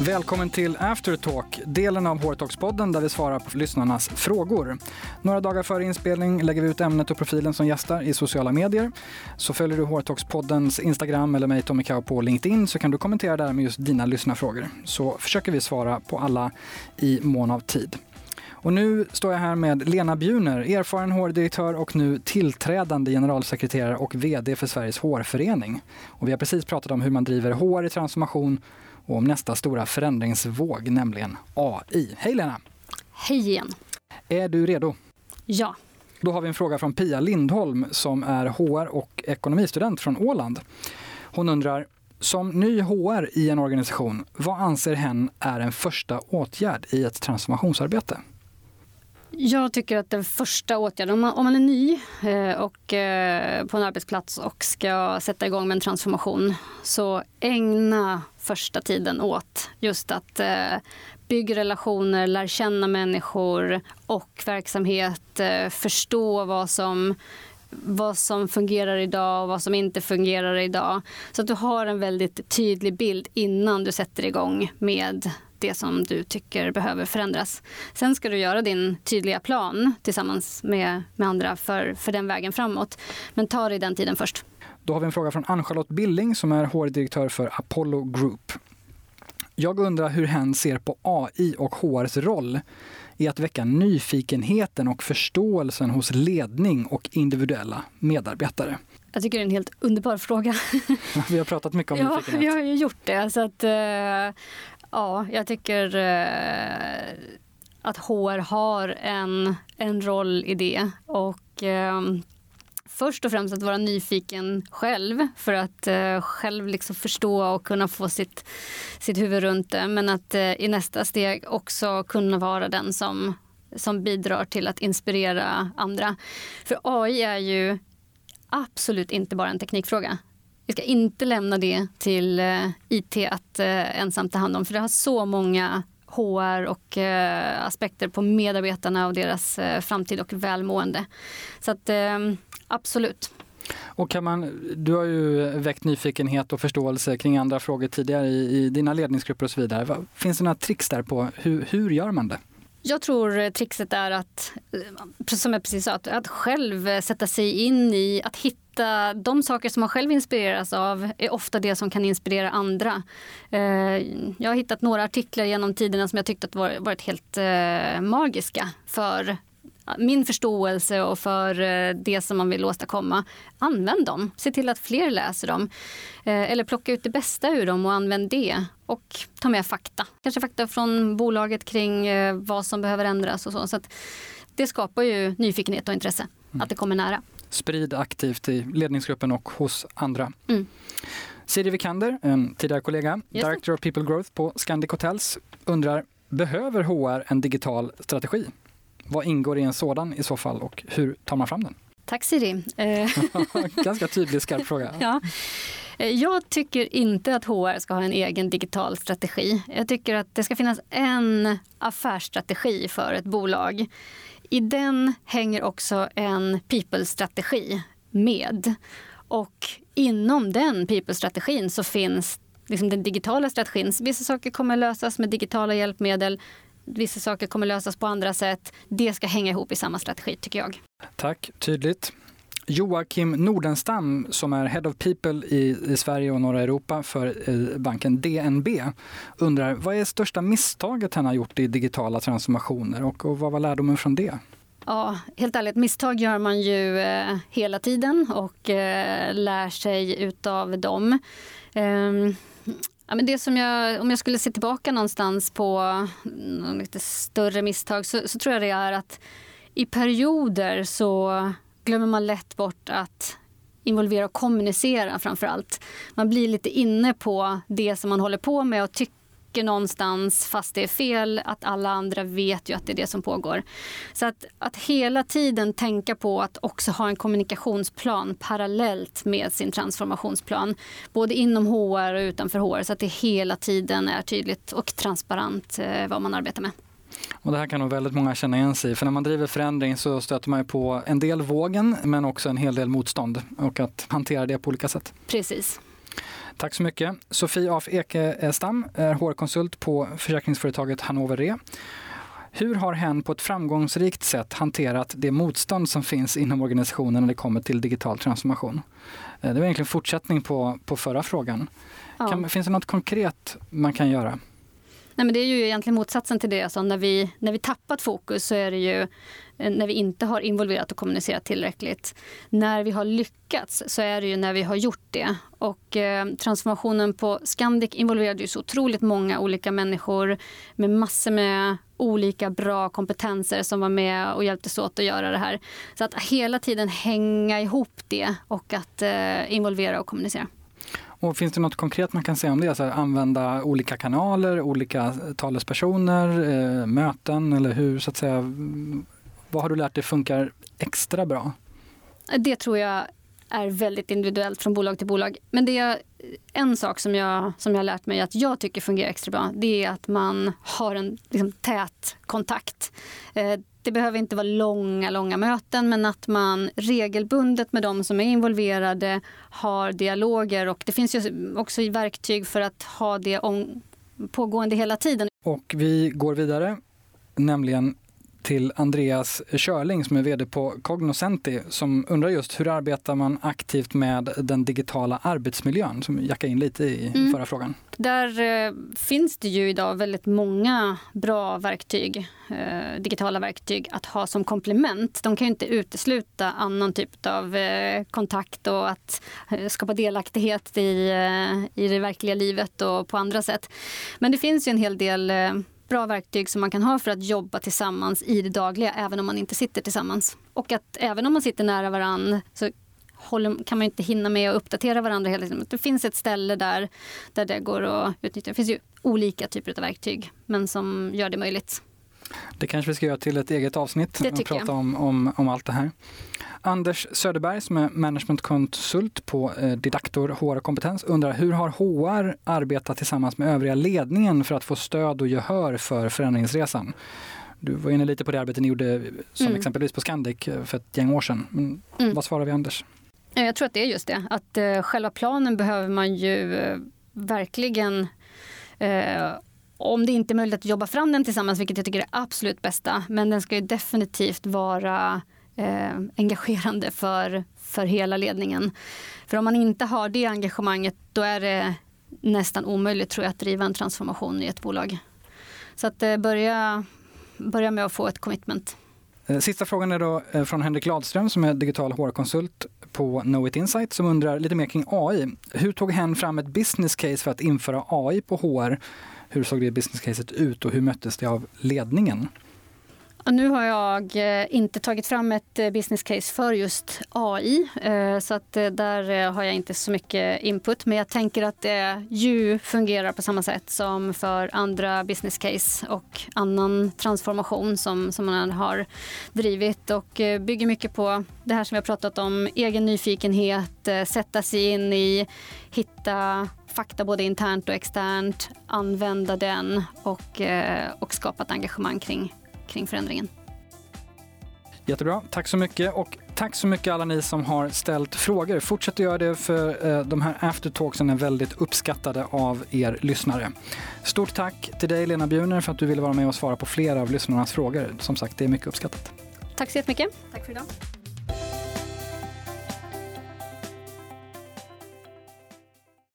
Välkommen till Aftertalk, delen av Hårtalkspodden där vi svarar på lyssnarnas frågor. Några dagar före inspelning lägger vi ut ämnet och profilen som gästar i sociala medier. Så följer du Hårtalkspoddens Instagram eller mig, Tommy Kau, på LinkedIn så kan du kommentera där med just dina lyssnarfrågor. Så försöker vi svara på alla i mån av tid. Och nu står jag här med Lena Bjuner, erfaren hårdirektör och nu tillträdande generalsekreterare och VD för Sveriges hårförening. Och vi har precis pratat om hur man driver hår i transformation och om nästa stora förändringsvåg, nämligen AI. Hej Lena! Hej igen! Är du redo? Ja. Då har vi en fråga från Pia Lindholm som är HR och ekonomistudent från Åland. Hon undrar, som ny HR i en organisation, vad anser hen är en första åtgärd i ett transformationsarbete? Jag tycker att den första åtgärden, om man, om man är ny eh, och, eh, på en arbetsplats och ska sätta igång med en transformation, så ägna första tiden åt just att eh, bygga relationer, lära känna människor och verksamhet, eh, förstå vad som vad som fungerar idag och vad som inte fungerar idag. Så att du har en väldigt tydlig bild innan du sätter igång med det som du tycker behöver förändras. Sen ska du göra din tydliga plan tillsammans med, med andra för, för den vägen framåt. Men ta dig den tiden först. Då har vi en fråga från Ann-Charlotte Billing som är HR-direktör för Apollo Group. Jag undrar hur hen ser på AI och HRs roll i att väcka nyfikenheten och förståelsen hos ledning och individuella medarbetare. Jag tycker det är en helt underbar fråga. vi har pratat mycket om ja, nyfikenhet. Ja, vi har ju gjort det. Så att, uh, ja, jag tycker eh, att HR har en, en roll i det. Och eh, först och främst att vara nyfiken själv för att eh, själv liksom förstå och kunna få sitt, sitt huvud runt det. Men att eh, i nästa steg också kunna vara den som, som bidrar till att inspirera andra. För AI är ju absolut inte bara en teknikfråga. Vi ska inte lämna det till eh, IT att eh, ensamt ta hand om för det har så många HR och eh, aspekter på medarbetarna och deras framtid och välmående. Så att Absolut. Och kan man, du har ju väckt nyfikenhet och förståelse kring andra frågor tidigare i, i dina ledningsgrupper och så vidare. Finns det några tricks där på hur, hur gör man det? Jag tror trixet är att, som jag precis sa, att själv sätta sig in i att hitta de saker som man själv inspireras av är ofta det som kan inspirera andra. Eh, jag har hittat några artiklar genom tiderna som jag tyckte varit helt eh, magiska för min förståelse och för eh, det som man vill åstadkomma. Använd dem. Se till att fler läser dem. Eller plocka ut det bästa ur dem och använd det. Och ta med fakta. Kanske fakta från bolaget kring vad som behöver ändras och så. så det skapar ju nyfikenhet och intresse. Mm. Att det kommer nära. Sprid aktivt i ledningsgruppen och hos andra. Mm. Siri Vikander, en tidigare kollega, Director of People Growth på Scandic Hotels, undrar Behöver HR en digital strategi? Vad ingår i en sådan i så fall och hur tar man fram den? Tack Siri. Eh, Ganska tydlig, skarp fråga. ja. Eh, jag tycker inte att HR ska ha en egen digital strategi. Jag tycker att det ska finnas en affärsstrategi för ett bolag. I den hänger också en people-strategi med. Och inom den people-strategin så finns liksom den digitala strategin. Vissa saker kommer lösas med digitala hjälpmedel. Vissa saker kommer lösas på andra sätt. Det ska hänga ihop i samma strategi tycker jag. Tack, tydligt. Joakim Nordenstam som är Head of People i, i Sverige och norra Europa för eh, banken DNB undrar vad är största misstaget han har gjort i digitala transformationer och, och vad var lärdomen från det? Ja, helt ärligt, misstag gör man ju eh, hela tiden och eh, lär sig utav dem. Ehm, Ja, men det som jag, om jag skulle se tillbaka någonstans på lite större misstag så, så tror jag det är att i perioder så glömmer man lätt bort att involvera och kommunicera framför allt. Man blir lite inne på det som man håller på med och tycker någonstans, fast det är fel, att alla andra vet ju att det är det som pågår. Så att, att hela tiden tänka på att också ha en kommunikationsplan parallellt med sin transformationsplan. Både inom HR och utanför HR så att det hela tiden är tydligt och transparent eh, vad man arbetar med. Och det här kan nog väldigt många känna igen sig För när man driver förändring så stöter man på en del vågen men också en hel del motstånd och att hantera det på olika sätt. Precis. Tack så mycket. Sofie af Ekestam är HR-konsult på försäkringsföretaget Hannover Re. Hur har hen på ett framgångsrikt sätt hanterat det motstånd som finns inom organisationen när det kommer till digital transformation? Eh, det var egentligen fortsättning på, på förra frågan. Ja. Kan, finns det något konkret man kan göra? Nej, men det är ju egentligen motsatsen till det. Alltså, när, vi, när vi tappat fokus så är det ju eh, när vi inte har involverat och kommunicerat tillräckligt. När vi har lyckats så är det ju när vi har gjort det. Och eh, transformationen på Scandic involverade ju så otroligt många olika människor med massor med olika bra kompetenser som var med och hjälptes åt att göra det här. Så att hela tiden hänga ihop det och att eh, involvera och kommunicera. Och finns det något konkret man kan säga om det? Alltså använda olika kanaler, olika talespersoner, eh, möten eller hur så att säga. Vad har du lärt dig funkar extra bra? Det tror jag är väldigt individuellt från bolag till bolag. Men det är en sak som jag, som jag har lärt mig att jag tycker fungerar extra bra. Det är att man har en liksom, tät kontakt. Eh, det behöver inte vara långa, långa möten men att man regelbundet med de som är involverade har dialoger och det finns ju också verktyg för att ha det om, pågående hela tiden. Och vi går vidare, nämligen till Andreas Körling som är vd på Cognoscenti som undrar just hur arbetar man aktivt med den digitala arbetsmiljön som jackar in lite i mm. förra frågan. Där eh, finns det ju idag väldigt många bra verktyg, eh, digitala verktyg att ha som komplement. De kan ju inte utesluta annan typ av eh, kontakt och att skapa delaktighet i, i det verkliga livet och på andra sätt. Men det finns ju en hel del bra verktyg som man kan ha för att jobba tillsammans i det dagliga även om man inte sitter tillsammans. Och att även om man sitter nära varann så håller, kan man inte hinna med att uppdatera varandra hela tiden. Det finns ett ställe där, där det går att utnyttja. Det finns ju olika typer av verktyg men som gör det möjligt. Det kanske vi ska göra till ett eget avsnitt och prata om, om, om allt det här. Anders Söderberg som är managementkonsult på eh, Didaktor HR kompetens undrar hur har HR arbetat tillsammans med övriga ledningen för att få stöd och gehör för förändringsresan? Du var inne lite på det arbetet ni gjorde som mm. exempelvis på Scandic eh, för ett gäng år sedan. Men mm. Vad svarar vi Anders? Jag tror att det är just det, att eh, själva planen behöver man ju eh, verkligen eh, om det inte är möjligt att jobba fram den tillsammans, vilket jag tycker är absolut bästa, men den ska ju definitivt vara eh, engagerande för, för hela ledningen. För om man inte har det engagemanget då är det nästan omöjligt tror jag att driva en transformation i ett bolag. Så att eh, börja, börja med att få ett commitment. Eh, sista frågan är då eh, från Henrik Ladström som är digital HR-konsult på Knowit Insight som undrar lite mer kring AI. Hur tog hen fram ett business case för att införa AI på HR? Hur såg det business caset ut och hur möttes det av ledningen? Nu har jag eh, inte tagit fram ett eh, business case för just AI, eh, så att där har jag inte så mycket input. Men jag tänker att det ju fungerar på samma sätt som för andra business case och annan transformation som, som man har drivit och bygger mycket på det här som vi har pratat om, egen nyfikenhet, sätta sig in i, hitta fakta både internt och externt, använda den och, och skapa ett engagemang kring kring förändringen. Jättebra, tack så mycket. Och tack så mycket alla ni som har ställt frågor. Fortsätt att göra det för eh, de här aftertalksen är väldigt uppskattade av er lyssnare. Stort tack till dig Lena Bjuner för att du ville vara med och svara på flera av lyssnarnas frågor. Som sagt, det är mycket uppskattat. Tack så jättemycket. Tack för idag.